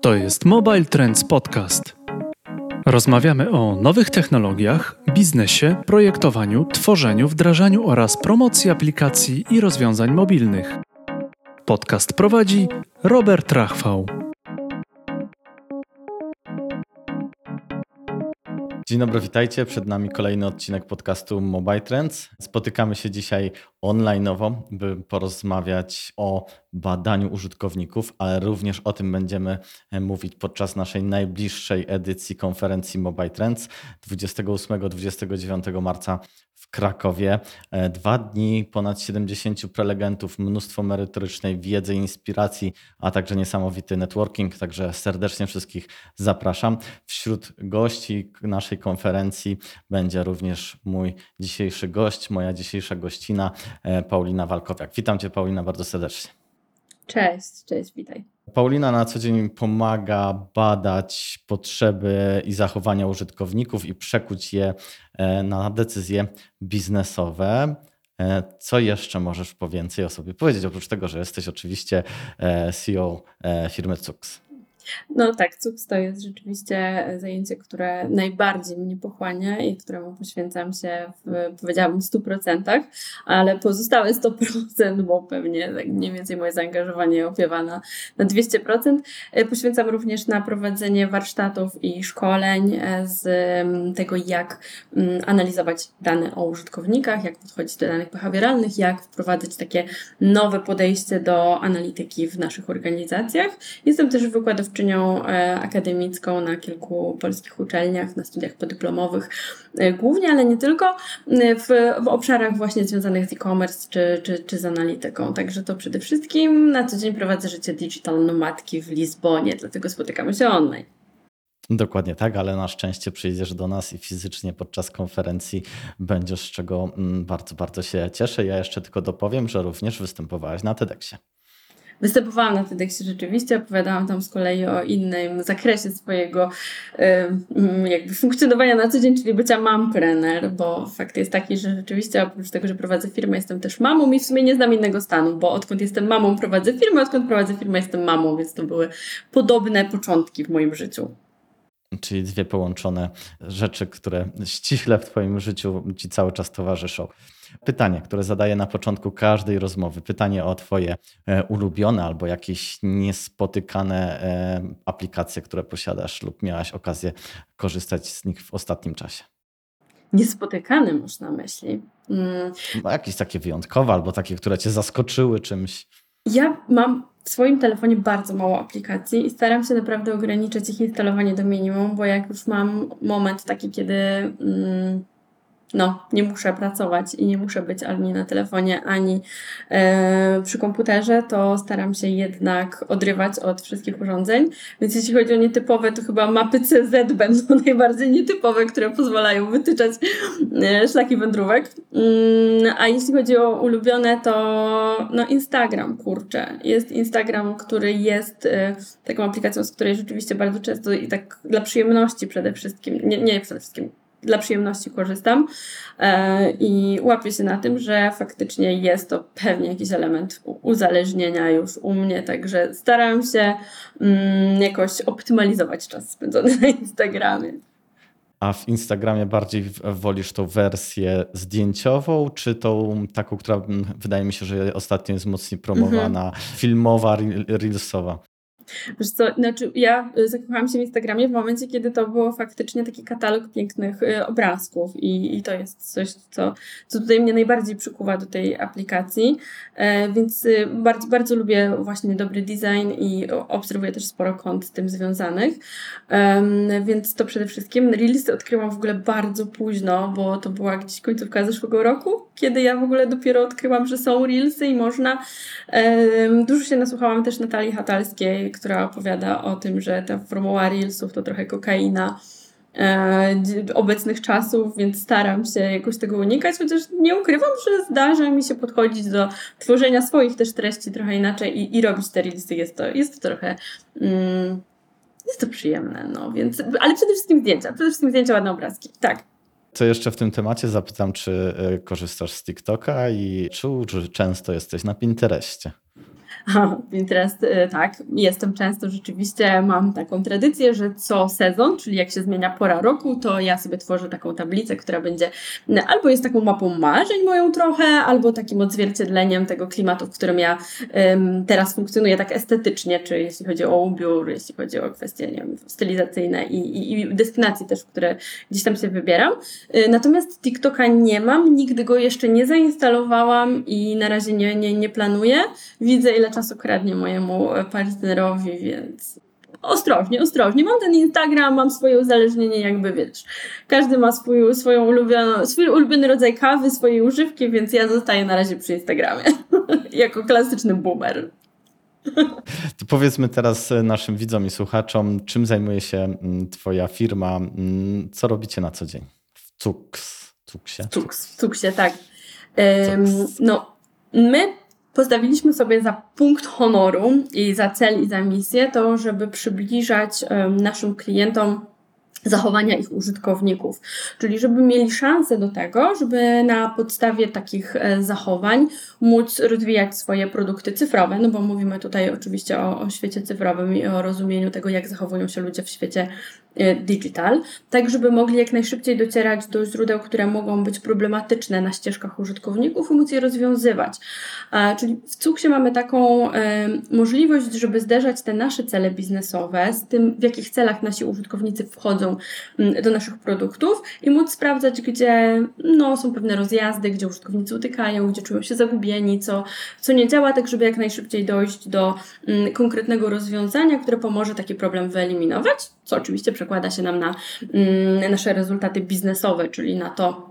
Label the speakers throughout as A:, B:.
A: To jest Mobile Trends Podcast. Rozmawiamy o nowych technologiach, biznesie, projektowaniu, tworzeniu, wdrażaniu oraz promocji aplikacji i rozwiązań mobilnych. Podcast prowadzi Robert Rachwał.
B: Dzień dobry, witajcie. Przed nami kolejny odcinek podcastu Mobile Trends. Spotykamy się dzisiaj online'owo, by porozmawiać o badaniu użytkowników, ale również o tym będziemy mówić podczas naszej najbliższej edycji konferencji Mobile Trends 28-29 marca Krakowie. E, dwa dni, ponad 70 prelegentów, mnóstwo merytorycznej wiedzy, inspiracji, a także niesamowity networking. Także serdecznie wszystkich zapraszam. Wśród gości naszej konferencji będzie również mój dzisiejszy gość, moja dzisiejsza gościna, e, Paulina Walkowiak. Witam Cię, Paulina, bardzo serdecznie.
C: Cześć, cześć, witaj.
B: Paulina na co dzień pomaga badać potrzeby i zachowania użytkowników i przekuć je e, na decyzje biznesowe. E, co jeszcze możesz po więcej o sobie powiedzieć, oprócz tego, że jesteś oczywiście CEO firmy Cux?
C: No tak, CUKS to jest rzeczywiście zajęcie, które najbardziej mnie pochłania i któremu poświęcam się w, powiedziałabym, 100%, ale pozostałe 100%, bo pewnie tak mniej więcej moje zaangażowanie opiewa na, na 200%, e, poświęcam również na prowadzenie warsztatów i szkoleń e, z tego, jak analizować dane o użytkownikach, jak podchodzić do danych behawioralnych, jak wprowadzać takie nowe podejście do analityki w naszych organizacjach. Jestem też wykładowczynią wykładowczynią e, akademicką na kilku polskich uczelniach, na studiach podyplomowych e, głównie, ale nie tylko, e, w, w obszarach właśnie związanych z e-commerce czy, czy, czy z analityką. Także to przede wszystkim na co dzień prowadzę życie digital nomadki w Lizbonie, dlatego spotykamy się online.
B: Dokładnie tak, ale na szczęście przyjdziesz do nas i fizycznie podczas konferencji będziesz, z czego mm, bardzo, bardzo się cieszę. Ja jeszcze tylko dopowiem, że również występowałaś na TEDxie.
C: Występowałam na TEDxie rzeczywiście, opowiadałam tam z kolei o innym zakresie swojego jakby funkcjonowania na co dzień, czyli bycia mampreneur, bo fakt jest taki, że rzeczywiście oprócz tego, że prowadzę firmę, jestem też mamą i w sumie nie znam innego stanu, bo odkąd jestem mamą prowadzę firmę, odkąd prowadzę firmę jestem mamą, więc to były podobne początki w moim życiu.
B: Czyli dwie połączone rzeczy, które ściśle w Twoim życiu Ci cały czas towarzyszą. Pytanie, które zadaję na początku każdej rozmowy. Pytanie o Twoje e, ulubione albo jakieś niespotykane e, aplikacje, które posiadasz lub miałaś okazję korzystać z nich w ostatnim czasie.
C: Niespotykane masz na myśli? Mm.
B: No, jakieś takie wyjątkowe albo takie, które Cię zaskoczyły czymś.
C: Ja mam w swoim telefonie bardzo mało aplikacji i staram się naprawdę ograniczyć ich instalowanie do minimum, bo jak już mam moment taki, kiedy mm, no, nie muszę pracować i nie muszę być ani na telefonie, ani e, przy komputerze, to staram się jednak odrywać od wszystkich urządzeń. Więc jeśli chodzi o nietypowe, to chyba mapy CZ będą najbardziej nietypowe, które pozwalają wytyczać e, szlaki wędrówek. Mm, a jeśli chodzi o ulubione, to no Instagram, kurczę. Jest Instagram, który jest e, taką aplikacją, z której rzeczywiście bardzo często i tak dla przyjemności przede wszystkim, nie, nie przede wszystkim, dla przyjemności korzystam e, i łapię się na tym, że faktycznie jest to pewnie jakiś element uzależnienia już u mnie, także staram się mm, jakoś optymalizować czas spędzony na Instagramie.
B: A w Instagramie bardziej wolisz tą wersję zdjęciową, czy tą taką, która mm, wydaje mi się, że ostatnio jest mocniej promowana, mhm. filmowa, reelsowa?
C: Wiesz co, znaczy ja y, zakochałam się w Instagramie w momencie, kiedy to było faktycznie taki katalog pięknych y, obrazków i, i to jest coś, co, co tutaj mnie najbardziej przykuwa do tej aplikacji, e, więc y, bardzo, bardzo lubię właśnie dobry design i obserwuję też sporo kont z tym związanych, więc to przede wszystkim. Reelsy odkryłam w ogóle bardzo późno, bo to była gdzieś końcówka zeszłego roku, kiedy ja w ogóle dopiero odkryłam, że są Reelsy i można. Dużo się nasłuchałam też Natalii Hatalskiej, która opowiada o tym, że ta formuła Reelsów to trochę kokaina e, obecnych czasów, więc staram się jakoś tego unikać, chociaż nie ukrywam, że zdarza mi się podchodzić do tworzenia swoich też treści trochę inaczej i, i robić te Reelsy. Jest to, jest to trochę... Mm, jest to przyjemne, no więc, ale przede wszystkim zdjęcia, przede wszystkim zdjęcia, ładne obrazki, tak.
B: Co jeszcze w tym temacie zapytam, czy e, korzystasz z TikToka i czy, czy często jesteś na Pinterestie?
C: Pinterest, y, tak, jestem często rzeczywiście, mam taką tradycję, że co sezon, czyli jak się zmienia pora roku, to ja sobie tworzę taką tablicę, która będzie albo jest taką mapą marzeń moją trochę, albo takim odzwierciedleniem tego klimatu, w którym ja um, teraz funkcjonuję tak estetycznie, czy jeśli chodzi o ubiór, jeśli chodzi o kwestie nie wiem, stylizacyjne i, i, i destynacji też, które gdzieś tam się wybieram. Y, natomiast TikToka nie mam, nigdy go jeszcze nie zainstalowałam i na razie nie, nie, nie planuję. Widzę, ile czasu kradnie mojemu partnerowi, więc ostrożnie, ostrożnie. Mam ten Instagram, mam swoje uzależnienie, jakby wiesz. Każdy ma swój, swoją ulubioną, swój ulubiony rodzaj kawy, swoje używki, więc ja zostaję na razie przy Instagramie. jako klasyczny boomer.
B: To powiedzmy teraz naszym widzom i słuchaczom, czym zajmuje się mm, Twoja firma, mm, co robicie na co dzień w Cux.
C: Cuksie. Cuks, w Cuksie, tak. Um, no, my postawiliśmy sobie za punkt honoru i za cel i za misję to, żeby przybliżać naszym klientom zachowania ich użytkowników. Czyli żeby mieli szansę do tego, żeby na podstawie takich e, zachowań móc rozwijać swoje produkty cyfrowe, no bo mówimy tutaj oczywiście o, o świecie cyfrowym i o rozumieniu tego, jak zachowują się ludzie w świecie digital, tak żeby mogli jak najszybciej docierać do źródeł, które mogą być problematyczne na ścieżkach użytkowników i móc je rozwiązywać. Czyli w Cuksie mamy taką e, możliwość, żeby zderzać te nasze cele biznesowe z tym, w jakich celach nasi użytkownicy wchodzą Mm, do naszych produktów i móc sprawdzać, gdzie no, są pewne rozjazdy, gdzie użytkownicy utykają, gdzie czują się zagubieni, co, co nie działa, tak żeby jak najszybciej dojść do konkretnego rozwiązania, które pomoże taki problem wyeliminować, co oczywiście przekłada się nam na mm, nasze rezultaty biznesowe, czyli na to,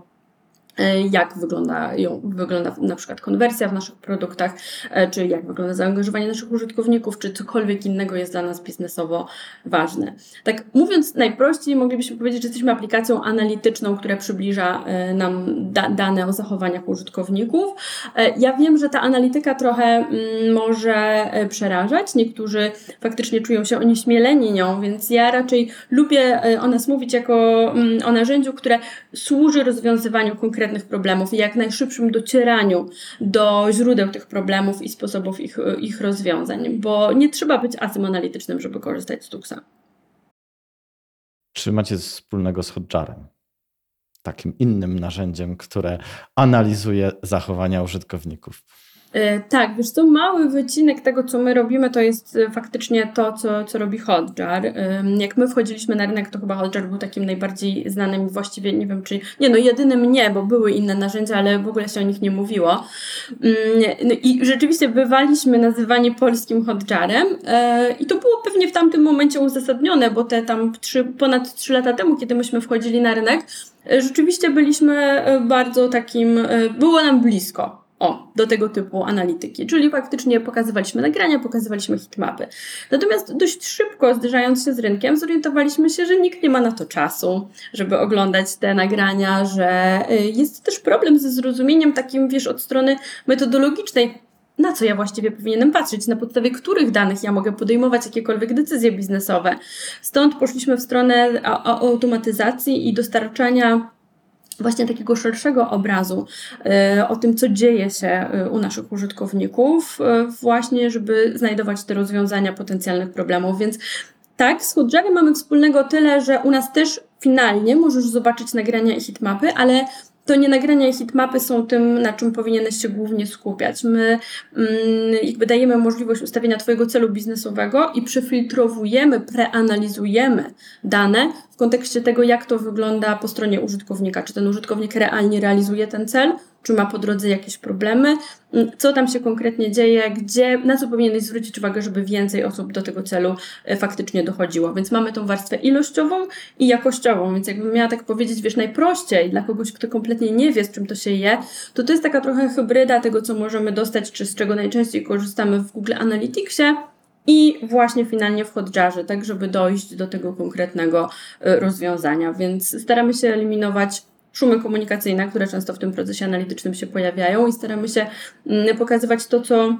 C: jak wygląda, wygląda na przykład konwersja w naszych produktach, e, czy jak wygląda zaangażowanie naszych użytkowników, czy cokolwiek innego jest dla nas biznesowo ważne. Tak mówiąc najprościej, moglibyśmy powiedzieć, że jesteśmy aplikacją analityczną, która przybliża e, nam da dane o zachowaniach użytkowników. Ja wiem, że ta analityka trochę mm, może przerażać. Niektórzy faktycznie czują się onieśmieleni nią, więc ja raczej lubię o nas mówić jako mm, o narzędziu, które służy rozwiązywaniu konkretnych konkretnych problemów i jak najszybszym docieraniu do źródeł tych problemów i sposobów ich, ich rozwiązań, bo nie trzeba być asym analitycznym, żeby korzystać z Tuxa.
B: Czy macie wspólnego z Hotjarem? Takim innym narzędziem, które analizuje zachowania użytkowników.
C: E, tak, wiesz co, mały wycinek tego, co my robimy, to jest e, faktycznie to, co, co robi Hotjar. Jak my wchodziliśmy na rynek, to chyba Hotjar był takim najbardziej znanym właściwie nie wiem, czy nie, no jedynym nie, bo były inne narzędzia, ale w ogóle się o nich nie mówiło. Mm, no i rzeczywiście bywaliśmy nazywani polskim Hotjarem e, i to było pewnie w tamtym momencie uzasadnione, bo te tam trzy, ponad 3 lata temu, kiedy myśmy wchodzili na rynek, rzeczywiście byliśmy bardzo takim, było nam blisko o, do tego typu analityki, czyli faktycznie pokazywaliśmy nagrania, pokazywaliśmy hitmapy. Natomiast dość szybko, zderzając się z rynkiem, zorientowaliśmy się, że nikt nie ma na to czasu, żeby oglądać te nagrania, że y, jest też problem ze zrozumieniem takim, wiesz, od strony metodologicznej, na co ja właściwie powinienem patrzeć, na podstawie których danych ja mogę podejmować jakiekolwiek decyzje biznesowe. Stąd poszliśmy w stronę automatyzacji i dostarczania właśnie takiego szerszego obrazu e, o tym, co dzieje się e, u naszych użytkowników, e, właśnie, żeby znajdować te rozwiązania potencjalnych problemów. Więc tak, z Hotjarem mamy wspólnego tyle, że u nas też finalnie możesz zobaczyć nagrania i hitmapy, ale to nie nagrania i hitmapy są tym, na czym powinieneś się głównie skupiać. My mm, jakby dajemy możliwość ustawienia Twojego celu biznesowego i przefiltrowujemy, preanalizujemy dane w kontekście tego, jak to wygląda po stronie użytkownika. Czy ten użytkownik realnie realizuje ten cel, czy ma po drodze jakieś problemy, mm, co tam się konkretnie dzieje, gdzie, na co powinieneś zwrócić uwagę, żeby więcej osób do tego celu e, faktycznie dochodziło. Więc mamy tą warstwę ilościową i jakościową, więc jakbym miała tak powiedzieć, wiesz, najprościej dla kogoś, kto kompletnie nie wie, z czym to się je, to to jest taka trochę hybryda tego, co możemy dostać, czy z czego najczęściej korzystamy w Google Analyticsie, i właśnie finalnie w Hotjarze, tak żeby dojść do tego konkretnego e, rozwiązania. Więc staramy się eliminować szumy komunikacyjne, które często w tym procesie analitycznym się pojawiają i staramy się mm, pokazywać to, co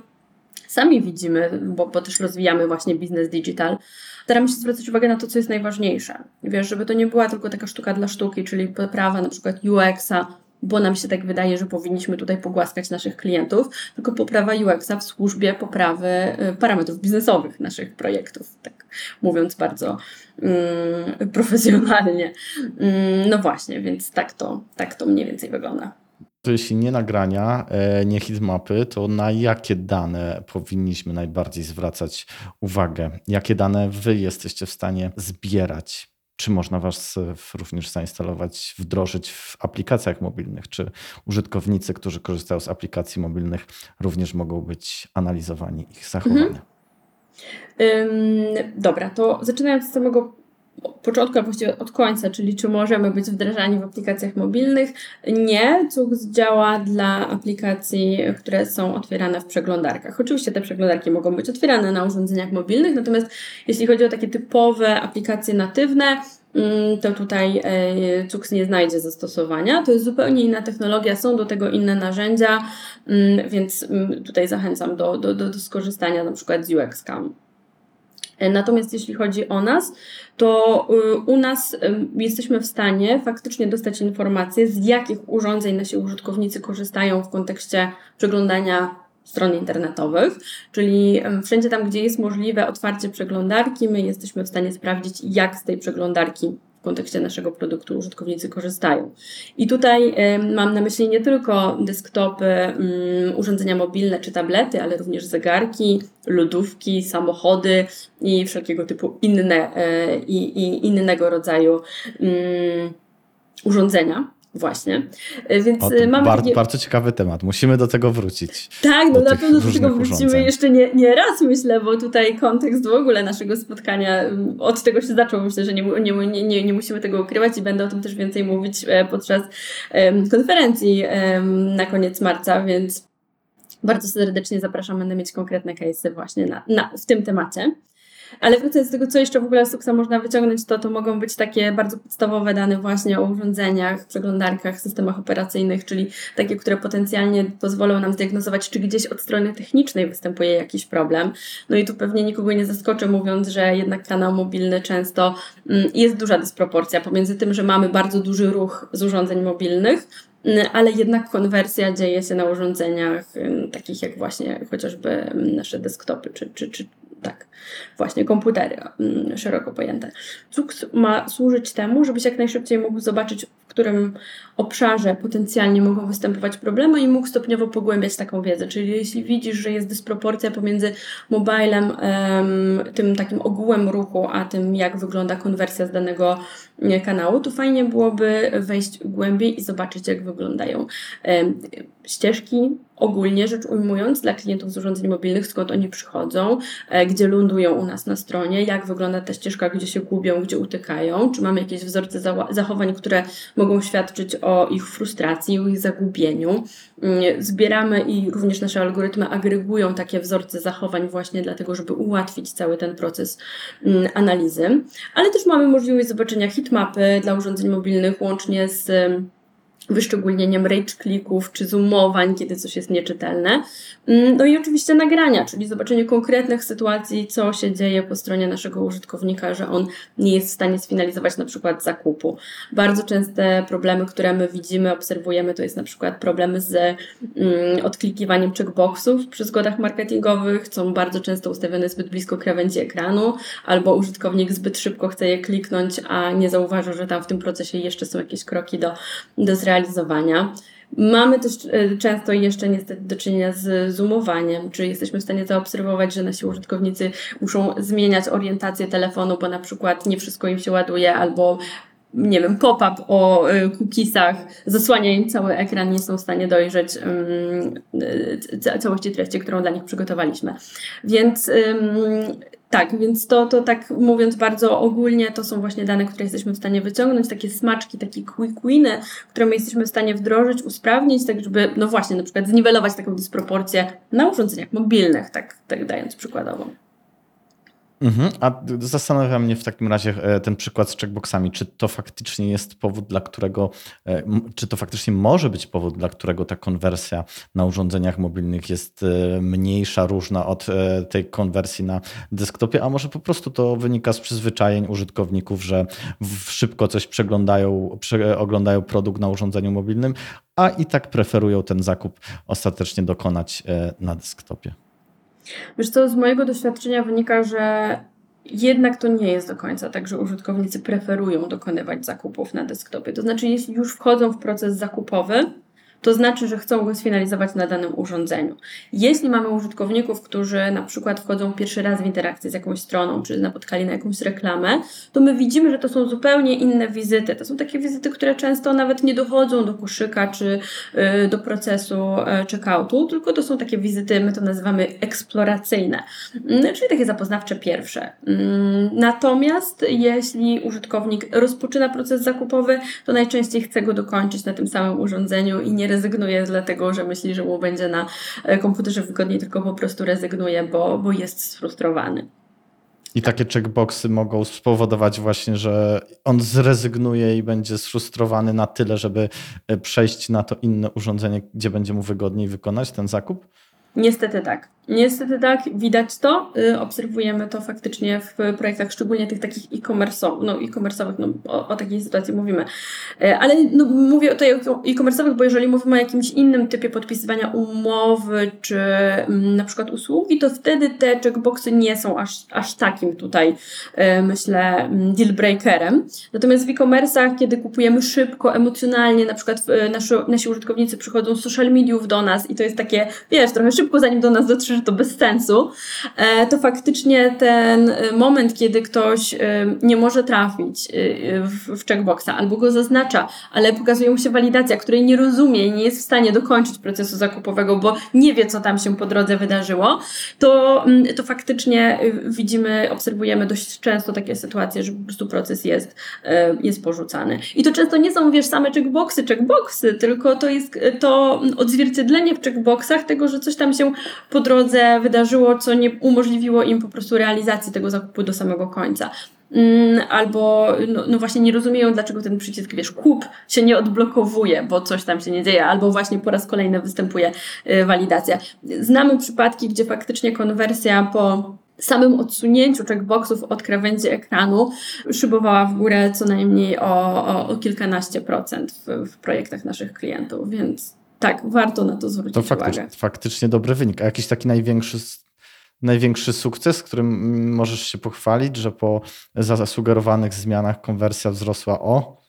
C: sami widzimy, bo, bo też rozwijamy właśnie biznes digital. Staramy się zwracać uwagę na to, co jest najważniejsze. Wiesz, żeby to nie była tylko taka sztuka dla sztuki, czyli poprawa na przykład UX-a bo nam się tak wydaje, że powinniśmy tutaj pogłaskać naszych klientów, tylko poprawa UX-a w służbie poprawy y, parametrów biznesowych naszych projektów, tak mówiąc bardzo mm, profesjonalnie. Mm, no właśnie, więc tak to, tak to mniej więcej wygląda.
B: To jeśli nie nagrania, e, nie hitmapy, to na jakie dane powinniśmy najbardziej zwracać uwagę? Jakie dane wy jesteście w stanie zbierać? Czy można Was również zainstalować, wdrożyć w aplikacjach mobilnych? Czy użytkownicy, którzy korzystają z aplikacji mobilnych, również mogą być analizowani, ich zachowania? Mhm.
C: dobra, to zaczynając od samego początku, a właściwie od końca, czyli czy możemy być wdrażani w aplikacjach mobilnych. Nie, CUX działa dla aplikacji, które są otwierane w przeglądarkach. Oczywiście te przeglądarki mogą być otwierane na urządzeniach mobilnych, natomiast jeśli chodzi o takie typowe aplikacje natywne, mm, to tutaj e, CUX nie znajdzie zastosowania. To jest zupełnie inna technologia, są do tego inne narzędzia, mm, więc mm, tutaj zachęcam do, do, do, skorzystania na przykład z UX-Cam. Natomiast jeśli chodzi o nas, to y, u nas jesteśmy w stanie faktycznie dostać informacje, z jakich urządzeń nasi użytkownicy korzystają w kontekście przeglądania stron internetowych, czyli wszędzie tam, gdzie jest możliwe otwarcie przeglądarki, my jesteśmy w stanie sprawdzić, jak z tej przeglądarki w kontekście naszego produktu użytkownicy korzystają. I tutaj mam na myśli nie tylko desktopy, mm, urządzenia mobilne czy tablety, ale również zegarki, lodówki, samochody i wszelkiego typu inne e, i, i innego rodzaju mm, urządzenia. Właśnie.
B: E, więc o, e, mamy bardzo, takie... bardzo ciekawy temat. Musimy do tego wrócić.
C: Tak, no na pewno do tego wrócimy urządzeń. jeszcze nie, nie raz, myślę, bo tutaj kontekst w ogóle naszego spotkania mm, od tego się zaczął. Myślę, że nie, nie, nie, nie musimy tego ukrywać i będę o tym też więcej mówić e, podczas konferencji na koniec marca, więc bardzo serdecznie zapraszam. Będę mieć konkretne case'y właśnie na, na, w tym temacie. Ale wracając do tego, co jeszcze w ogóle z Suxa można wyciągnąć, to to mogą być takie bardzo podstawowe dane właśnie o urządzeniach, przeglądarkach, systemach operacyjnych, czyli takie, które potencjalnie pozwolą nam zdiagnozować, czy gdzieś od strony technicznej występuje jakiś problem. No i tu pewnie nikogo nie zaskoczę mówiąc, że jednak kanał mobilny często mm, jest duża dysproporcja pomiędzy tym, że mamy bardzo duży ruch z urządzeń mobilnych, mm, ale jednak konwersja dzieje się na urządzeniach mm, takich jak właśnie chociażby nasze desktopy czy, czy, czy, tak, właśnie komputery mm, szeroko pojęte. CUKS ma służyć temu, żebyś jak najszybciej mógł zobaczyć, którym obszarze potencjalnie mogą występować problemy i mógł stopniowo pogłębiać taką wiedzę. Czyli jeśli widzisz, że jest dysproporcja pomiędzy mobilem, tym takim ogółem ruchu, a tym, jak wygląda konwersja z danego kanału, to fajnie byłoby wejść głębiej i zobaczyć, jak wyglądają ścieżki, ogólnie rzecz ujmując, dla klientów z urządzeń mobilnych, skąd oni przychodzą, e, gdzie lądują u nas na stronie, jak wygląda ta ścieżka, gdzie się gubią, gdzie utykają, czy mamy jakieś wzorce zachowań, które mogą świadczyć o ich frustracji, o ich zagubieniu. Mm, zbieramy i również nasze algorytmy agregują takie wzorce zachowań właśnie dlatego, żeby ułatwić cały ten proces mm, analizy, ale też mamy możliwość zobaczenia hitmapy dla urządzeń mobilnych łącznie z wyszczególnieniem rage clicków czy zoomowań, kiedy coś jest nieczytelne. Mm, no i oczywiście nagrania, czyli zobaczenie konkretnych sytuacji, co się dzieje po stronie naszego użytkownika, że on nie jest w stanie sfinalizować na przykład zakupu. Bardzo częste problemy, które my widzimy, obserwujemy, to jest na przykład problemy z mm, odklikiwaniem checkboxów przy zgodach marketingowych, są bardzo często ustawione zbyt blisko krawędzi ekranu, albo użytkownik zbyt szybko chce je kliknąć, a nie zauważył, że tam w tym procesie jeszcze są jakieś kroki do, do zrealizowania realizowania. Mamy też e, często jeszcze niestety do czynienia z zoomowaniem, czy jesteśmy w stanie zaobserwować, że nasi użytkownicy muszą zmieniać orientację telefonu, bo na przykład nie wszystko im się ładuje, albo nie wiem, pop-up o e, cookiesach zasłania im cały ekran, nie są w stanie dojrzeć um, całości treści, którą dla nich przygotowaliśmy. Więc um, tak, więc to, to tak mówiąc bardzo ogólnie, to są właśnie dane, które jesteśmy w stanie wyciągnąć, takie smaczki, takie quick winy, które my jesteśmy w stanie wdrożyć, usprawnić, tak żeby, no właśnie, na przykład zniwelować taką dysproporcję na urządzeniach mobilnych, tak, tak dając przykładowo.
B: Mhm. A zastanawia mnie w takim razie e, ten przykład z checkboxami. Czy to faktycznie jest powód, dla którego, e, czy to faktycznie może być powód, dla którego ta konwersja na urządzeniach mobilnych jest e, mniejsza, różna od tej konwersji na desktopie, a może po prostu to wynika z przyzwyczajeń użytkowników, że szybko coś przeglądają, oglądają produkt na urządzeniu mobilnym, a i tak preferują ten zakup ostatecznie dokonać na desktopie.
C: Wiesz co, z mojego doświadczenia wynika, że jednak to nie jest do końca tak, że użytkownicy preferują dokonywać zakupów na desktopie. To znaczy, jeśli już wchodzą w proces zakupowy, to znaczy, że chcą go sfinalizować na danym urządzeniu. Jeśli mamy użytkowników, którzy na przykład wchodzą pierwszy raz w interakcję z jakąś stroną, czy napotkali na jakąś reklamę, to my widzimy, że to są zupełnie inne wizyty. To są takie wizyty, które często nawet nie dochodzą do koszyka, czy y, do procesu y, checkoutu, tylko to są takie wizyty, my to nazywamy eksploracyjne, mm, czyli takie zapoznawcze pierwsze. Mm, natomiast jeśli użytkownik rozpoczyna proces zakupowy, to najczęściej chce go dokończyć na tym samym urządzeniu i nie rezygnuje dlatego, że myśli, że mu będzie na e, komputerze wygodniej, tylko po prostu rezygnuje, bo, bo jest sfrustrowany.
B: I takie checkboxy mogą spowodować właśnie, że on zrezygnuje i będzie sfrustrowany na tyle, żeby e, przejść na to inne urządzenie, gdzie będzie mu wygodniej wykonać ten zakup?
C: Niestety tak. Niestety tak, widać to. Y, obserwujemy to faktycznie w projektach, szczególnie tych takich e-commerce'owych, no e-commerce'owych, no, o, o, takiej sytuacji mówimy. Y, ale no, mówię tutaj o e-commerce'owych, bo jeżeli mówimy o jakimś innym typie podpisywania umowy, czy mm, na przykład usługi, to wtedy te checkboxy nie są aż, aż takim tutaj, y, myślę, mm, deal breakerem. Natomiast w e-commerce'ach, kiedy kupujemy szybko, emocjonalnie, na przykład nasi, nasi użytkownicy przychodzą z social mediów do nas i to jest takie, wiesz, trochę szybko zanim do nas dotrzesz, że to bez sensu, e, to faktycznie ten e, moment, kiedy ktoś e, nie może trafić w checkboxa albo go zaznacza, ale pokazuje mu się walidacja, której nie rozumie i nie jest w stanie dokończyć procesu zakupowego, bo nie wie, co tam się po drodze wydarzyło, to, mm, to faktycznie widzimy, obserwujemy dość często takie sytuacje, że po prostu proces jest, jest porzucany. I to często nie są, wiesz, same checkboxy, checkboxy, tylko to jest to odzwierciedlenie w checkboxach tego, że coś tam się po drodze wydarzyło, co nie umożliwiło im po prostu realizacji tego zakupu do samego końca. Mm, albo no, no, właśnie nie rozumieją, dlaczego ten przycisk, wiesz, kup się nie odblokowuje, bo coś tam się nie dzieje, albo właśnie po raz kolejny występuje y, walidacja. Znamy przypadki, gdzie faktycznie konwersja po samym odsunięciu checkboxów od krawędzi ekranu szybowała w górę co najmniej o, o, o kilkanaście procent w, w projektach naszych klientów, więc tak, warto na to zwrócić to
B: faktycznie,
C: uwagę.
B: faktycznie dobry wynik. A jakiś taki największy, największy sukces, którym możesz się pochwalić, że po zasugerowanych zmianach konwersja wzrosła o?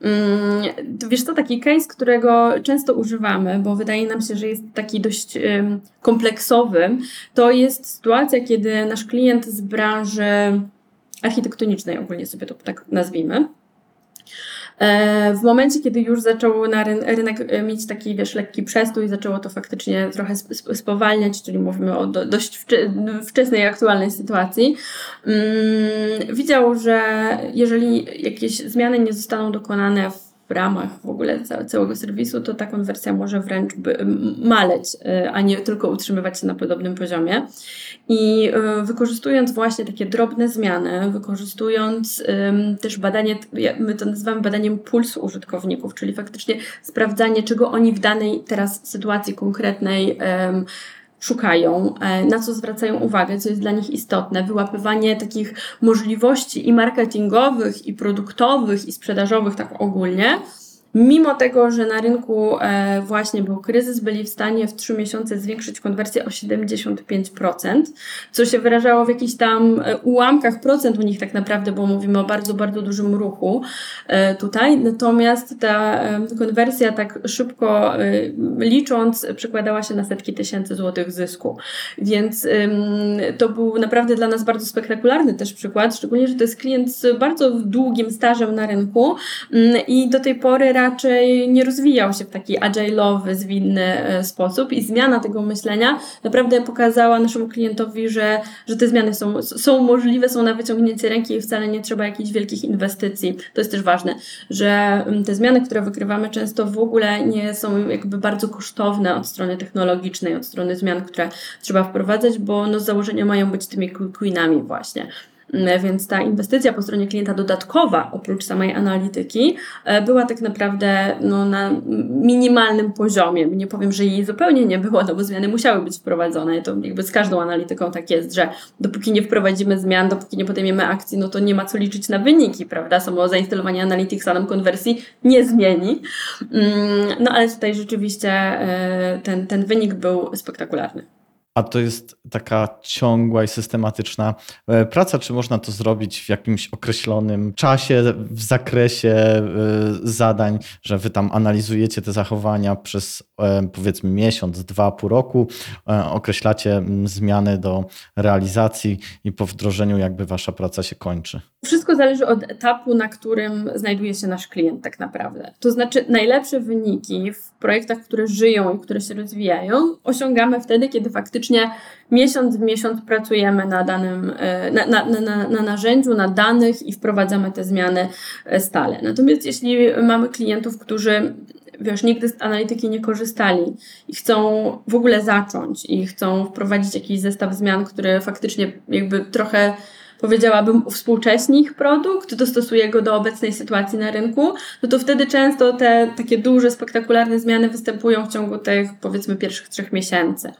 C: Mm, wiesz to taki case, którego często używamy, bo wydaje nam się, że jest taki dość kompleksowy, to jest sytuacja, kiedy nasz klient z branży architektonicznej, ogólnie sobie to tak nazwijmy, w momencie, kiedy już zaczął na rynek e, mieć taki, wiesz, lekki przestój, zaczęło to faktycznie trochę spowalniać, czyli mówimy o dość wczesnej, aktualnej sytuacji, mm, widział, że jeżeli jakieś zmiany nie zostaną dokonane w w ramach w ogóle całego serwisu, to ta konwersja może wręcz maleć, e, a nie tylko utrzymywać się na podobnym poziomie. I e, wykorzystując właśnie takie drobne zmiany, wykorzystując też badanie, my to nazywamy badaniem pulsu użytkowników, czyli faktycznie sprawdzanie, czego oni w danej teraz sytuacji konkretnej szukają, e, na co zwracają uwagę, co jest dla nich istotne, wyłapywanie takich możliwości i marketingowych, i produktowych, i sprzedażowych, tak ogólnie, Mimo tego, że na rynku e, właśnie był kryzys, byli w stanie w 3 miesiące zwiększyć konwersję o 75%, co się wyrażało w jakichś tam e, ułamkach procent u nich tak naprawdę, bo mówimy o bardzo, bardzo dużym ruchu e, tutaj. Natomiast ta konwersja tak szybko licząc przekładała się na setki tysięcy złotych zysku. Więc to był naprawdę dla nas bardzo spektakularny też przykład, szczególnie, że to jest klient z bardzo długim stażem na rynku mm, i do tej pory raczej nie rozwijał się w taki agile'owy, zwinny e, sposób i zmiana tego myślenia naprawdę pokazała naszemu klientowi, że, że te zmiany są, są możliwe, są na wyciągnięcie ręki i wcale nie trzeba jakichś wielkich inwestycji. To jest też ważne, że mm, te zmiany, które wykrywamy często w ogóle nie są jakby bardzo kosztowne od strony technologicznej, od strony zmian, które trzeba wprowadzać, bo no z założenia mają być tymi queenami właśnie. Mm, więc ta inwestycja po stronie klienta dodatkowa, oprócz samej analityki, e, była tak naprawdę no, na minimalnym poziomie. Nie powiem, że jej zupełnie nie było, no bo zmiany musiały być wprowadzone. To jakby z każdą analityką tak jest, że dopóki nie wprowadzimy zmian, dopóki nie podejmiemy akcji, no to nie ma co liczyć na wyniki, prawda? Samo zainstalowanie Analytics nam konwersji nie zmieni. Mm, no ale tutaj rzeczywiście e, ten, ten wynik był spektakularny
B: a to jest taka ciągła i systematyczna e, praca, czy można to zrobić w jakimś określonym czasie, w zakresie e, zadań, że wy tam analizujecie te zachowania przez e, powiedzmy miesiąc, dwa, pół roku, określacie zmiany do realizacji i po wdrożeniu jakby wasza praca się kończy?
C: Wszystko zależy od etapu, na którym znajduje się nasz klient tak naprawdę. To znaczy najlepsze wyniki w projektach, które żyją i które się rozwijają, osiągamy wtedy, kiedy faktycznie miesiąc w miesiąc pracujemy na danym, e, na, na, na, na narzędziu, na danych i wprowadzamy te zmiany e, stale. Natomiast jeśli mamy klientów, którzy wiesz, nigdy z analityki nie korzystali i chcą w ogóle zacząć i chcą wprowadzić jakiś zestaw zmian, który faktycznie jakby trochę powiedziałabym, uwspółcześni ich produkt, dostosuje go do obecnej sytuacji na rynku, no to wtedy często te takie duże, spektakularne zmiany występują w ciągu tych powiedzmy pierwszych trzech miesięcy.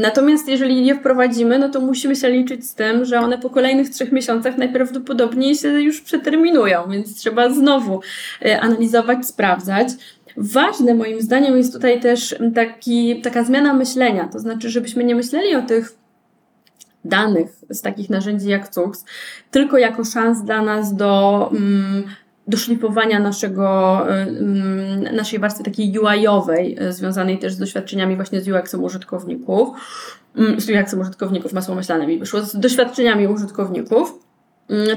C: Natomiast jeżeli je wprowadzimy, no to musimy się liczyć z tym, że one po kolejnych trzech miesiącach najprawdopodobniej się już przeterminują, więc trzeba znowu e, analizować, sprawdzać. Ważne moim zdaniem jest tutaj też taki, taka zmiana myślenia, to znaczy, żebyśmy nie myśleli o tych danych z takich narzędzi jak CUX, tylko jako szans dla nas do, mm, do szlifowania naszego, mm, naszej warstwy takiej UI-owej, e, związanej też z doświadczeniami właśnie z UX-em użytkowników, mm, z UX-em użytkowników, masło myślane mi wyszło, z doświadczeniami użytkowników,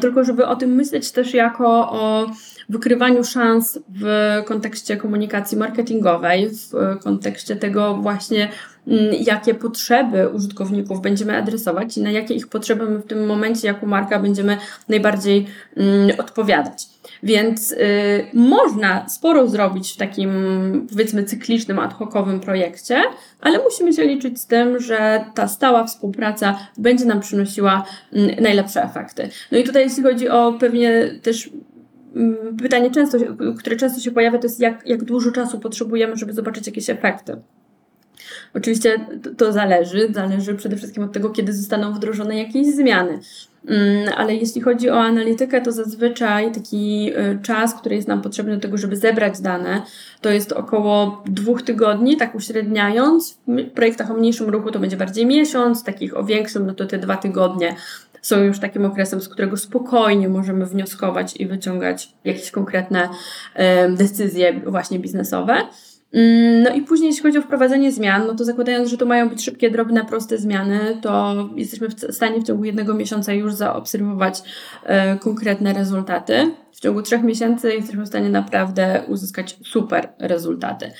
C: tylko żeby o tym myśleć też jako o wykrywaniu szans w kontekście komunikacji marketingowej, w kontekście tego właśnie, mm, jakie potrzeby użytkowników będziemy adresować i na jakie ich potrzeby my w tym momencie jako marka będziemy najbardziej mm, odpowiadać. Więc y, można sporo zrobić w takim, powiedzmy, cyklicznym, ad hocowym projekcie, ale musimy się liczyć z tym, że ta stała współpraca będzie nam przynosiła y, najlepsze efekty. No i tutaj, jeśli chodzi o pewnie też Mm, pytanie, często, które często się pojawia, to jest jak, jak dużo czasu potrzebujemy, żeby zobaczyć jakieś efekty. Oczywiście to zależy, zależy przede wszystkim od tego, kiedy zostaną wdrożone jakieś zmiany. Mm, ale jeśli chodzi o analitykę, to zazwyczaj taki y, czas, który jest nam potrzebny do tego, żeby zebrać dane, to jest około dwóch tygodni, tak uśredniając. W projektach o mniejszym ruchu to będzie bardziej miesiąc, takich o większym, no to te dwa tygodnie są już takim okresem, z którego spokojnie możemy wnioskować i wyciągać jakieś konkretne decyzje właśnie biznesowe. Mm, no i później, jeśli chodzi o wprowadzenie zmian, no to zakładając, że to mają być szybkie, drobne, proste zmiany, to jesteśmy w stanie w ciągu jednego miesiąca już zaobserwować e, konkretne rezultaty ciągu trzech miesięcy jesteśmy w stanie naprawdę uzyskać super rezultaty.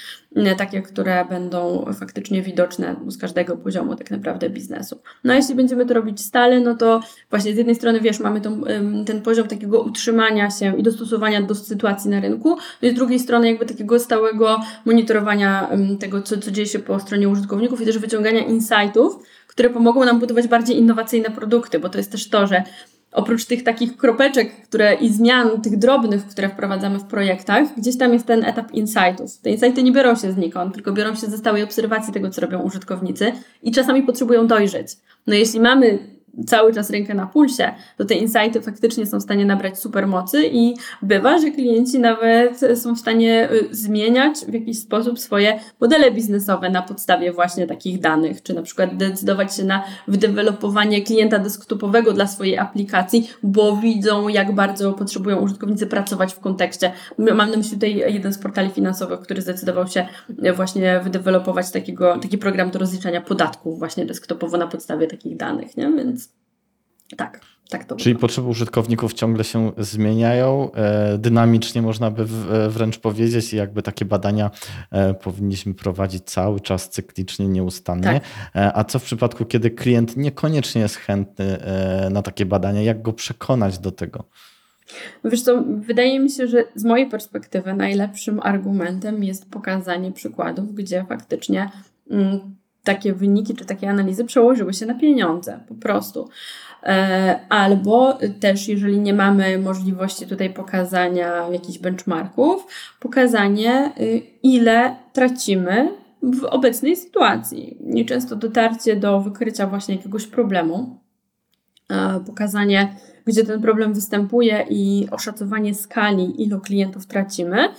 C: Takie, które będą faktycznie widoczne z każdego poziomu tak naprawdę biznesu. No a jeśli będziemy to robić stale, no to właśnie z jednej strony, wiesz, mamy tą, ten poziom takiego utrzymania się i dostosowania do sytuacji na rynku, no i z drugiej strony jakby takiego stałego monitorowania tego, co, co dzieje się po stronie użytkowników i też wyciągania insightów, które pomogą nam budować bardziej innowacyjne produkty, bo to jest też to, że oprócz tych takich kropeczek które, i zmian, tych drobnych, które wprowadzamy w projektach, gdzieś tam jest ten etap insightów. Te insighty nie biorą się znikąd, tylko biorą się ze stałej obserwacji tego, co robią użytkownicy i czasami potrzebują dojrzeć. No jeśli mamy cały czas rękę na pulsie, to te insighty faktycznie są w stanie nabrać super mocy i bywa, że klienci nawet są w stanie y, zmieniać w jakiś sposób swoje modele biznesowe na podstawie właśnie takich danych, czy na przykład decydować się na wydevelopowanie klienta desktopowego dla swojej aplikacji, bo widzą, jak bardzo potrzebują użytkownicy pracować w kontekście. Mam na myśli tutaj jeden z portali finansowych, który zdecydował się właśnie wydevelopować takiego, taki program do rozliczania podatków właśnie desktopowo na podstawie takich danych, nie? Więc Tak. Tak to
B: Czyli potrzeby użytkowników ciągle się zmieniają, e, dynamicznie można by e, wręcz powiedzieć i jakby takie badania e, powinniśmy prowadzić cały czas cyklicznie, nieustannie. Tak. A co w przypadku, kiedy klient niekoniecznie jest chętny na takie badania, jak go przekonać do tego?
C: Wiesz co, wydaje mi się, że z mojej perspektywy najlepszym argumentem jest pokazanie przykładów, gdzie faktycznie mm, takie wyniki czy takie analizy przełożyły się na pieniądze po prostu. E, albo też, jeżeli nie mamy możliwości tutaj pokazania jakichś benchmarków, pokazanie, y, ile tracimy w obecnej sytuacji. Nieczęsto dotarcie do wykrycia właśnie jakiegoś problemu, pokazanie, gdzie ten problem występuje i oszacowanie skali, ilu klientów tracimy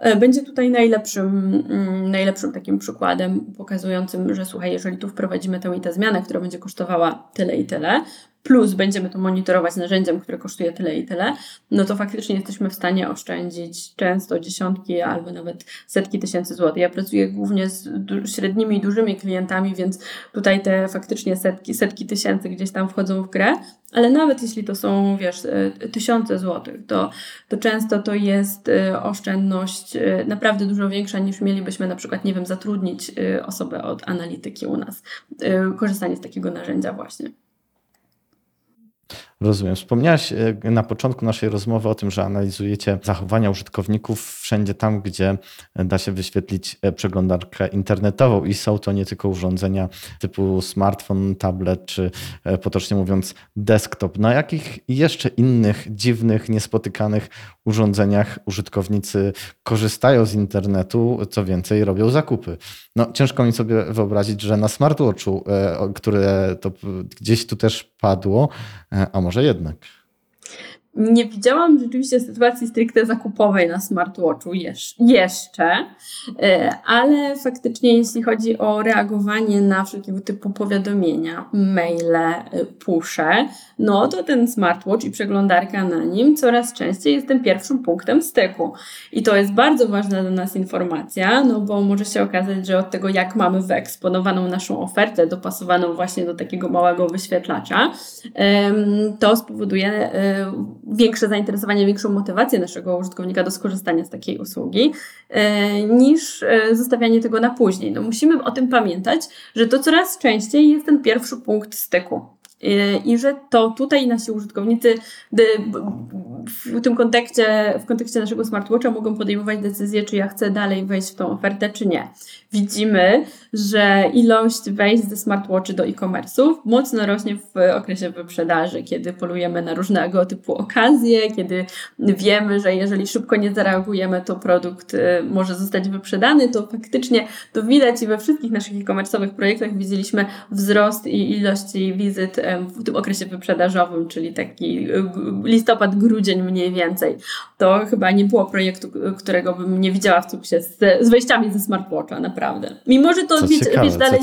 C: E, będzie tutaj najlepszym, mm, najlepszym takim przykładem pokazującym, że słuchaj, jeżeli tu wprowadzimy tę i tę zmianę, która będzie kosztowała tyle i tyle, plus będziemy to monitorować narzędziem, które kosztuje tyle i tyle, no to faktycznie jesteśmy w stanie oszczędzić często dziesiątki albo nawet setki tysięcy złotych. Ja pracuję głównie z średnimi i dużymi klientami, więc tutaj te faktycznie setki, setki tysięcy gdzieś tam wchodzą w grę, ale nawet jeśli to są, wiesz, e, tysiące złotych, to, to często to jest e, oszczędność e, naprawdę dużo większa niż mielibyśmy na przykład, nie wiem, zatrudnić osobę od analityki u nas. Korzystanie z takiego narzędzia właśnie.
B: Rozumiem. Wspomniałaś e, na początku naszej rozmowy o tym, że analizujecie zachowania użytkowników wszędzie tam, gdzie da się wyświetlić e, przeglądarkę internetową i są to nie tylko urządzenia typu smartfon, tablet czy e, potocznie mówiąc desktop. Na jakich jeszcze innych dziwnych, niespotykanych urządzeniach użytkownicy korzystają z internetu, co więcej robią zakupy? No, ciężko mi sobie wyobrazić, że na smartwatchu, które to gdzieś tu też padło, a może jednak.
C: Nie widziałam rzeczywiście sytuacji stricte zakupowej na smartwatchu jeszcze, e, ale faktycznie jeśli chodzi o reagowanie na wszelkiego typu powiadomienia, maile, e, pusze, no to ten smartwatch i przeglądarka na nim coraz częściej jest tym pierwszym punktem styku. I to jest bardzo ważna dla nas informacja, no bo może się okazać, że od tego jak mamy wyeksponowaną naszą ofertę, dopasowaną właśnie do takiego małego wyświetlacza, to spowoduje e, większe zainteresowanie, większą motywację naszego użytkownika do skorzystania z takiej usługi, e, niż e, zostawianie tego na później. No musimy o tym pamiętać, że to coraz częściej jest ten pierwszy punkt styku. E, I że to tutaj nasi użytkownicy w tym kontekście, w kontekście naszego smartwatcha mogą podejmować decyzję, czy ja chcę dalej wejść w tą ofertę, czy nie. Widzimy, że ilość wejść ze smartwatchy do e-commerce'ów mocno rośnie w okresie wyprzedaży, kiedy polujemy na różnego typu okazje, kiedy wiemy, że jeżeli szybko nie zareagujemy, to produkt y, może zostać wyprzedany, to faktycznie to widać i we wszystkich naszych e-commerce'owych projektach widzieliśmy wzrost i ilości wizyt w tym okresie wyprzedażowym, czyli taki y, listopad, grudzień mniej więcej. To chyba nie było projektu, którego bym nie widziała w cuksie z, z wejściami ze smartwatcha, naprawdę. Mimo, że to
B: co wiecie, ciekawe, wiesz, dalej.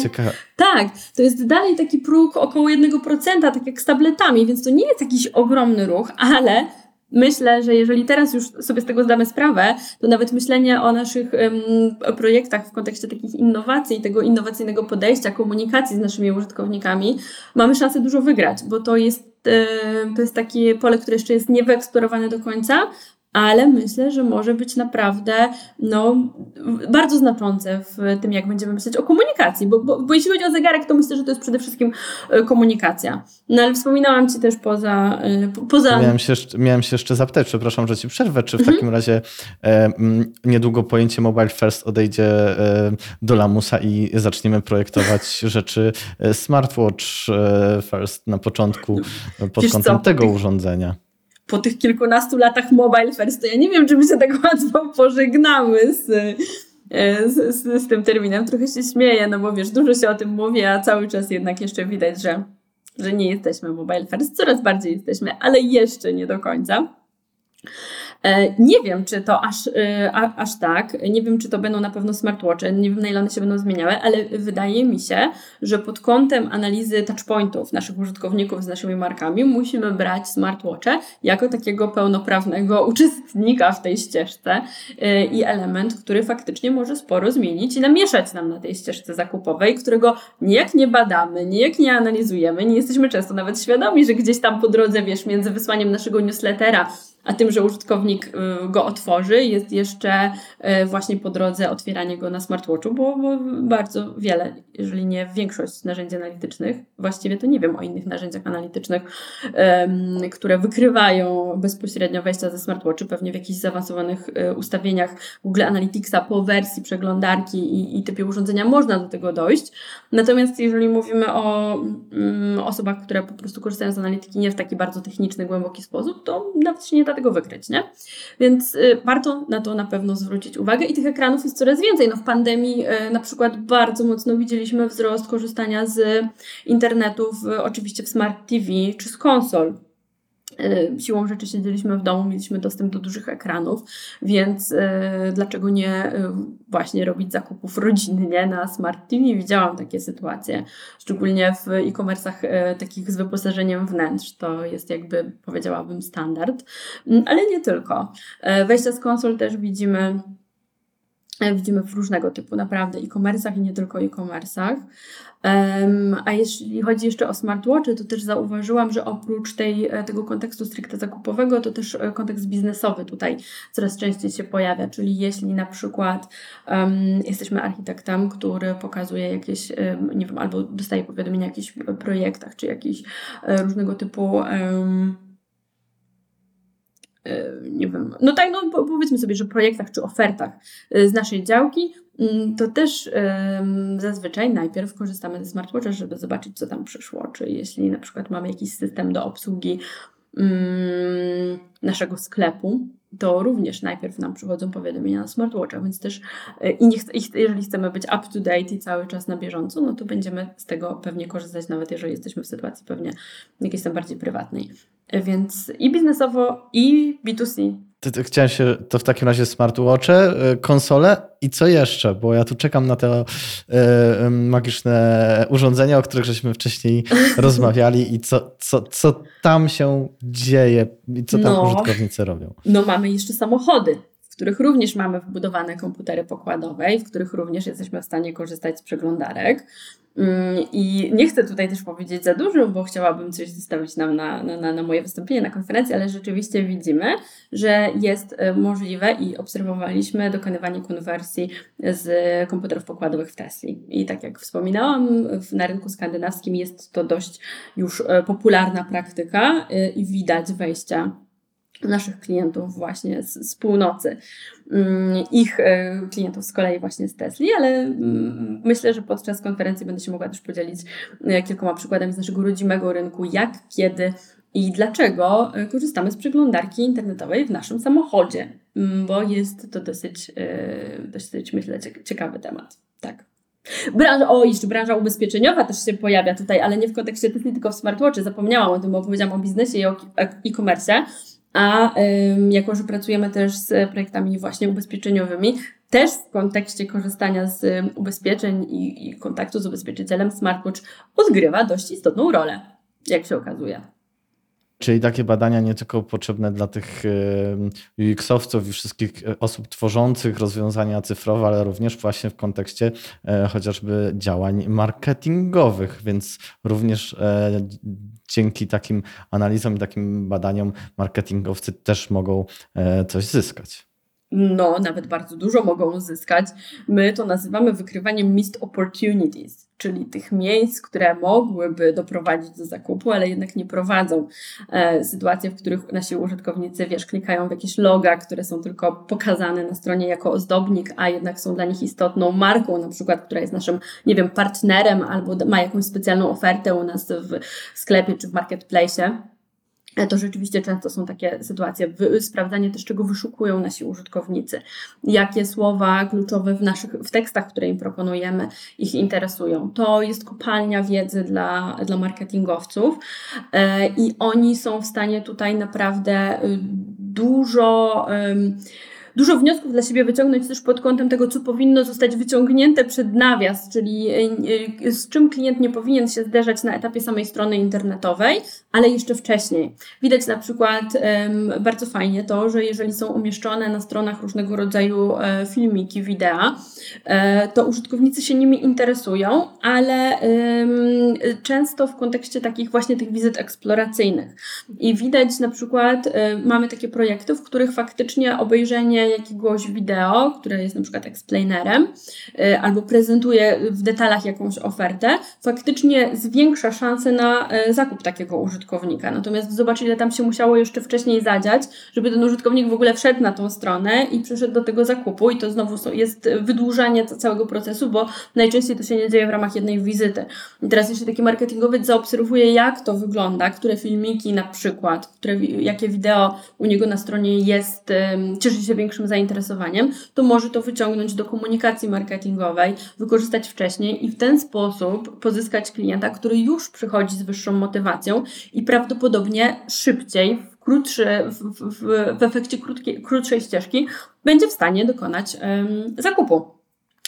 C: Tak, to jest dalej taki próg około 1%, tak jak z tabletami, więc to nie jest jakiś ogromny ruch, ale Myślę, że jeżeli teraz już sobie z tego zdamy sprawę, to nawet myślenie o naszych um, projektach w kontekście takich innowacji, tego innowacyjnego podejścia, komunikacji z naszymi użytkownikami, mamy szansę dużo wygrać, bo to jest, to jest takie pole, które jeszcze jest niewyeksplorowane do końca, ale myślę, że może być naprawdę no, bardzo znaczące w tym, jak będziemy myśleć o komunikacji, bo, bo, bo jeśli chodzi o zegarek, to myślę, że to jest przede wszystkim e, komunikacja. No ale wspominałam Ci też poza... E, poza...
B: Miałem, się, miałem się jeszcze zapytać, przepraszam, że Ci przerwę, czy w mhm. takim razie e, niedługo pojęcie mobile first odejdzie e, do lamusa i zaczniemy projektować rzeczy e, smartwatch first na początku pod Wiesz kątem co? tego urządzenia
C: po tych kilkunastu latach mobile first, to ja nie wiem, czy my się tak łatwo pożegnamy z, e, z, z, z tym terminem. Trochę się śmieję, no bo wiesz, dużo się o tym mówi, a cały czas jednak jeszcze widać, że, że nie jesteśmy mobile first. Coraz bardziej jesteśmy, ale jeszcze nie do końca. E, nie wiem, czy to aż, e, a, aż tak. Nie wiem, czy to będą na pewno smartwatche. Nie wiem, na ile one się będą zmieniały, ale wydaje mi się, że pod kątem analizy touchpointów naszych użytkowników z naszymi markami musimy brać smartwatche jako takiego pełnoprawnego uczestnika w tej ścieżce e, i element, który faktycznie może sporo zmienić i namieszać nam na tej ścieżce zakupowej, którego nijak nie badamy, nijak nie analizujemy, nie jesteśmy często nawet świadomi, że gdzieś tam po drodze, wiesz, między wysłaniem naszego newslettera a tym, że użytkownik y, go otworzy, jest jeszcze y, właśnie po drodze otwieranie go na smartwatchu, bo, bardzo wiele, jeżeli nie większość narzędzi analitycznych, właściwie to nie wiem o innych narzędziach analitycznych, które wykrywają bezpośrednio wejścia ze smartwatchu, pewnie w jakichś zaawansowanych y, ustawieniach Google Analyticsa po wersji przeglądarki i, i typie urządzenia można do tego dojść. Natomiast jeżeli mówimy o um, osobach, które po prostu korzystają z analityki nie w taki bardzo techniczny, głęboki sposób, to nawet się nie da tego wykryć, nie? Więc y, warto na to na pewno zwrócić uwagę i tych ekranów jest coraz więcej. No w pandemii y, na przykład bardzo mocno widzieliśmy wzrost korzystania z internetu, w, oczywiście w Smart TV czy z konsol. Y, siłą rzeczy siedzieliśmy w domu, mieliśmy dostęp do dużych ekranów, więc y, dlaczego nie y, właśnie robić zakupów rodzinnie na Smart TV? Widziałam takie sytuacje, szczególnie w e-commerce'ach takich z wyposażeniem wnętrz. To jest jakby, powiedziałabym, standard, mm, ale nie tylko. Wejścia z konsol też widzimy widzimy w różnego typu naprawdę e-commerce'ach i nie tylko e-commerce'ach. A jeśli chodzi jeszcze o smartwatchy, to też zauważyłam, że oprócz tej, e, tego kontekstu stricte zakupowego, to też e, kontekst biznesowy tutaj coraz częściej się pojawia. Czyli jeśli na przykład um, jesteśmy architektem, który pokazuje jakieś, nie wiem, albo dostaje powiadomienia o jakichś projektach, czy jakichś różnego typu um, nie wiem, no tak, no powiedzmy sobie, że projektach czy ofertach z naszej działki, Mm, to też zazwyczaj najpierw korzystamy ze smartwatcha, żeby zobaczyć, co tam przyszło. Czy jeśli na przykład mamy jakiś system do obsługi um, naszego sklepu, to również najpierw nam przychodzą powiadomienia na smartwatcha, więc też e, i, nie jeżeli chcemy być up to date i cały czas na bieżąco, no to będziemy z tego pewnie korzystać, nawet jeżeli jesteśmy w sytuacji pewnie jakiejś tam bardziej prywatnej. E, więc i biznesowo, i B2C
B: Chciałem się, to w takim razie smartwatche, y, konsole. I co jeszcze? Bo ja tu czekam na te y, magiczne urządzenia, o których żeśmy wcześniej rozmawiali. I co, co, co tam się dzieje? I co tam no, użytkownicy robią.
C: No mamy jeszcze samochody, których również mamy wbudowane komputery pokładowe i w których również jesteśmy w stanie korzystać z przeglądarek. Mm, I nie chcę tutaj też powiedzieć za dużo, bo chciałabym coś zostawić nam na, na, na moje wystąpienie na konferencji, ale rzeczywiście widzimy, że jest e, możliwe i obserwowaliśmy dokonywanie konwersji z komputerów pokładowych w Tesli. I tak jak wspominałam, na rynku skandynawskim jest to dość już e, popularna praktyka e, i widać wejścia naszych klientów właśnie z, z północy, mm, ich e, klientów z kolei właśnie z Tesli, ale mm, myślę, że podczas konferencji będę się mogła też podzielić e, kilkoma przykładami z naszego rodzimego rynku, jak, kiedy i dlaczego e, korzystamy z przeglądarki internetowej w naszym samochodzie, mm, bo jest to dosyć, dosyć myślę, ciekawy temat. Tak. Branża, o, jeszcze branża ubezpieczeniowa też się pojawia tutaj, ale nie w kontekście Tesli, tylko w smartwatchy. Zapomniałam o tym, bo powiedziałam o biznesie i o e-commerce. A jako, że pracujemy też z projektami właśnie ubezpieczeniowymi, też w kontekście korzystania z ubezpieczeń i, kontaktu z ubezpieczycielem, smartwatch odgrywa dość istotną rolę, jak się okazuje.
B: Czyli takie badania nie tylko potrzebne dla tych UX-owców i wszystkich e, osób tworzących rozwiązania cyfrowe, ale również właśnie w kontekście e, chociażby działań marketingowych, więc również e, dzięki takim analizom i takim badaniom marketingowcy też mogą coś zyskać.
C: No, nawet bardzo dużo mogą uzyskać. My to nazywamy wykrywaniem missed opportunities, czyli tych miejsc, które mogłyby doprowadzić do zakupu, ale jednak nie prowadzą. E, sytuacje, w których nasi użytkownicy, wiesz, klikają w jakieś loga, które są tylko pokazane na stronie jako ozdobnik, a jednak są dla nich istotną marką, na przykład, która jest naszym, nie wiem, partnerem albo ma jakąś specjalną ofertę u nas w sklepie czy w marketplace to rzeczywiście często są takie sytuacje. Sprawdzanie też, czego wyszukują nasi użytkownicy, jakie słowa kluczowe w naszych w tekstach, które im proponujemy, ich interesują. To jest kopalnia wiedzy dla, dla marketingowców e, i oni są w stanie tutaj naprawdę y, dużo. Um, dużo wniosków dla siebie wyciągnąć też pod kątem tego, co powinno zostać wyciągnięte przed nawias, czyli e, z czym klient nie powinien się zderzać na etapie samej strony internetowej, ale jeszcze wcześniej. Widać na przykład bardzo fajnie to, że jeżeli są umieszczone na stronach różnego rodzaju e, filmiki, wideo, e, to użytkownicy się nimi interesują, ale często w kontekście takich właśnie tych wizyt eksploracyjnych. I widać na przykład, mamy takie projekty, w których faktycznie obejrzenie jakiegoś wideo, które jest na przykład explainerem, y, albo prezentuje w detalach jakąś ofertę, faktycznie zwiększa szanse na y, zakup takiego użytkownika. Natomiast zobacz, ile tam się musiało jeszcze wcześniej zadziać, żeby ten użytkownik w ogóle wszedł na tą stronę i przyszedł do tego zakupu i to znowu jest wydłużanie całego procesu, bo najczęściej to się nie dzieje w ramach jednej wizyty. I teraz jeśli taki marketingowiec zaobserwuje, jak to wygląda, które filmiki na przykład, które, jakie wideo u niego na stronie jest, cieszy się większym większym zainteresowaniem, to może to wyciągnąć do komunikacji marketingowej, wykorzystać wcześniej i w ten sposób pozyskać klienta, który już przychodzi z wyższą motywacją i prawdopodobnie szybciej, w, krótszy, w, w, w efekcie krótszej ścieżki będzie w stanie dokonać um, zakupu.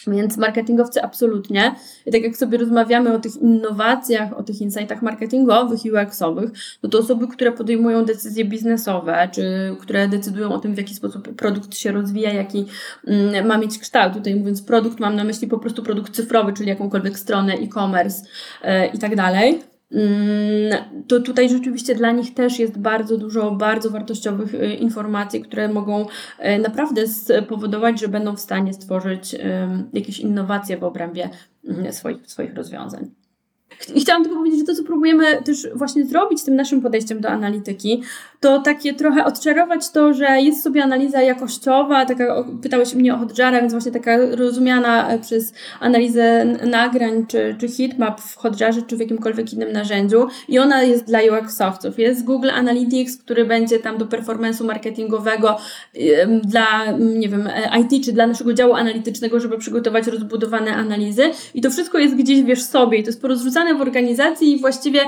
C: Więc marketingowcy absolutnie, i tak jak sobie rozmawiamy o tych innowacjach, o tych insightach marketingowych i UX-owych, no to osoby, które podejmują decyzje biznesowe, czy które decydują o tym, w jaki sposób produkt się rozwija, jaki mm, ma mieć kształt. Tutaj mówiąc produkt, mam na myśli po prostu produkt cyfrowy, czyli jakąkolwiek stronę e-commerce yy, i tak dalej to tutaj rzeczywiście dla nich też jest bardzo dużo bardzo wartościowych y, informacji, które mogą y, naprawdę spowodować, że będą w stanie stworzyć jakieś innowacje w obrębie mm, swoich, swoich rozwiązań. Chciałam tylko powiedzieć, że to, co próbujemy też właśnie zrobić tym naszym podejściem do analityki, to takie trochę odczarować to, że jest sobie analiza jakościowa, taka, pytałeś mnie o Hotjara, więc właśnie taka rozumiana przez analizę nagrań, czy, czy heatmap w Hotjarze, czy w jakimkolwiek innym narzędziu. I ona jest dla UX-owców. Jest Google Analytics, który będzie tam do performance'u marketingowego dla, nie wiem, IT, czy dla naszego działu analitycznego, żeby przygotować rozbudowane analizy. I to wszystko jest gdzieś, wiesz, sobie. I to jest porozrzucane w organizacji i właściwie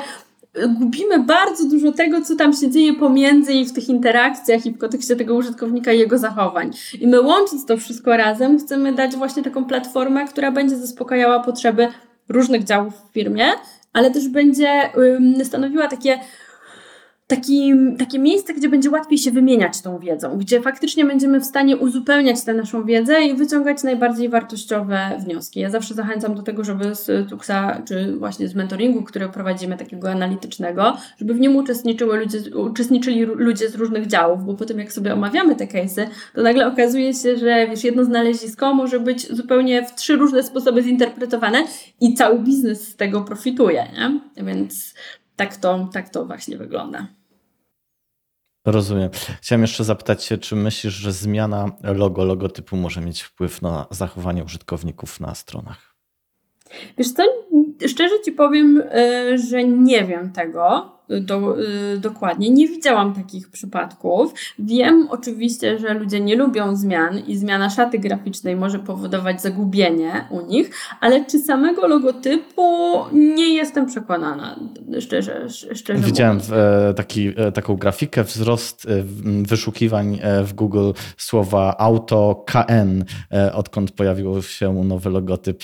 C: gubimy bardzo dużo tego, co tam się dzieje pomiędzy i w tych interakcjach i w kontekście tego użytkownika i jego zachowań. I my łącząc to wszystko razem, chcemy dać właśnie taką platformę, która będzie zaspokajała potrzeby różnych działów w firmie, ale też będzie stanowiła takie taki, takie miejsce, gdzie będzie łatwiej się wymieniać tą wiedzą, gdzie faktycznie będziemy w stanie uzupełniać tę naszą wiedzę i wyciągać najbardziej wartościowe wnioski. Ja zawsze zachęcam do tego, żeby z Tuxa, czy właśnie z mentoringu, który prowadzimy takiego analitycznego, żeby w nim uczestniczyły ludzie, uczestniczyli ludzie z różnych działów, bo potem jak sobie omawiamy te case'y, to nagle okazuje się, że wiesz, jedno znalezisko może być zupełnie w trzy różne sposoby zinterpretowane i cały biznes z tego profituje, nie? Więc tak to, tak to właśnie wygląda.
B: Rozumiem. Chciałem jeszcze zapytać się, czy myślisz, że zmiana logo, logotypu może mieć wpływ na zachowanie użytkowników na stronach?
C: Wiesz co, szczerze Ci powiem, e, że nie wiem tego do, y, dokładnie. Nie widziałam takich przypadków. Wiem oczywiście, że ludzie nie lubią zmian i zmiana szaty graficznej może powodować zagubienie u nich, ale czy samego logotypu nie jestem przekonana, szczerze, szczerze
B: Widziałem e, taki, e, taką grafikę, wzrost e, wyszukiwań w Google słowa auto KN, odkąd pojawił się nowy logotyp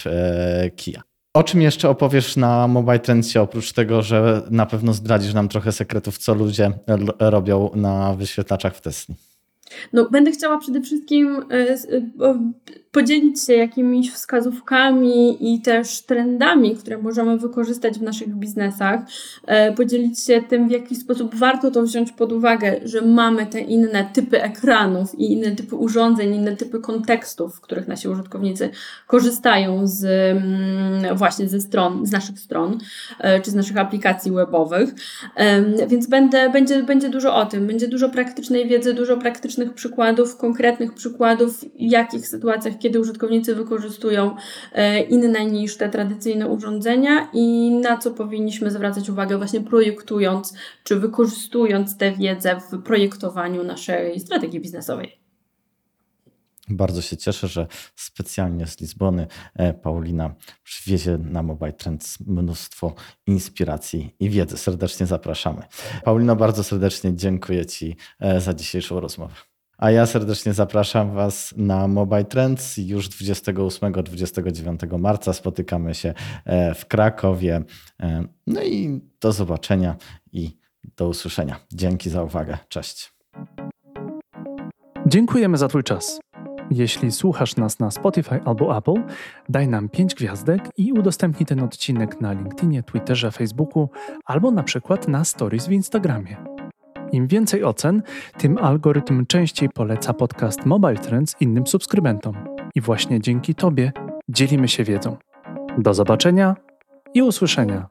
B: Kia. O czym jeszcze opowiesz na Mobile Trendsie, oprócz tego, że na pewno zdradzisz nam trochę sekretów, co ludzie robią na wyświetlaczach w Tesli?
C: No, będę chciała przede wszystkim e, e, podzielić się jakimiś wskazówkami i też trendami, które możemy wykorzystać w naszych biznesach, e, podzielić się tym, w jaki sposób warto to wziąć pod uwagę, że mamy te inne typy ekranów i inne typy urządzeń, inne typy kontekstów, w których nasi użytkownicy korzystają z mm, właśnie ze stron, z naszych stron, czy z naszych aplikacji webowych. Więc będę, będzie, będzie dużo o tym, będzie dużo praktycznej wiedzy, dużo praktycznych przykładów, konkretnych przykładów, w jakich sytuacjach, kiedy użytkownicy wykorzystują e, inne niż te tradycyjne urządzenia i na co powinniśmy zwracać uwagę właśnie projektując czy wykorzystując tę wiedzę w projektowaniu naszej strategii biznesowej.
B: Bardzo się cieszę, że specjalnie z Lizbony e, Paulina przywiezie na Mobile Trends mnóstwo inspiracji i wiedzy. Serdecznie zapraszamy. Paulino, bardzo serdecznie dziękuję Ci e, za dzisiejszą rozmowę. A ja serdecznie zapraszam Was na Mobile Trends. Już 28-29 marca spotykamy się e, w Krakowie. No i do zobaczenia i do usłyszenia. Dzięki za uwagę. Cześć.
A: Dziękujemy za Twój czas. Jeśli słuchasz nas na Spotify albo Apple, daj nam 5 gwiazdek i udostępnij ten odcinek na LinkedInie, Twitterze, Facebooku albo na przykład na Stories w Instagramie. Im więcej ocen, tym algorytm częściej poleca podcast Mobile Trends innym subskrybentom. I właśnie dzięki Tobie dzielimy się wiedzą. Do zobaczenia i usłyszenia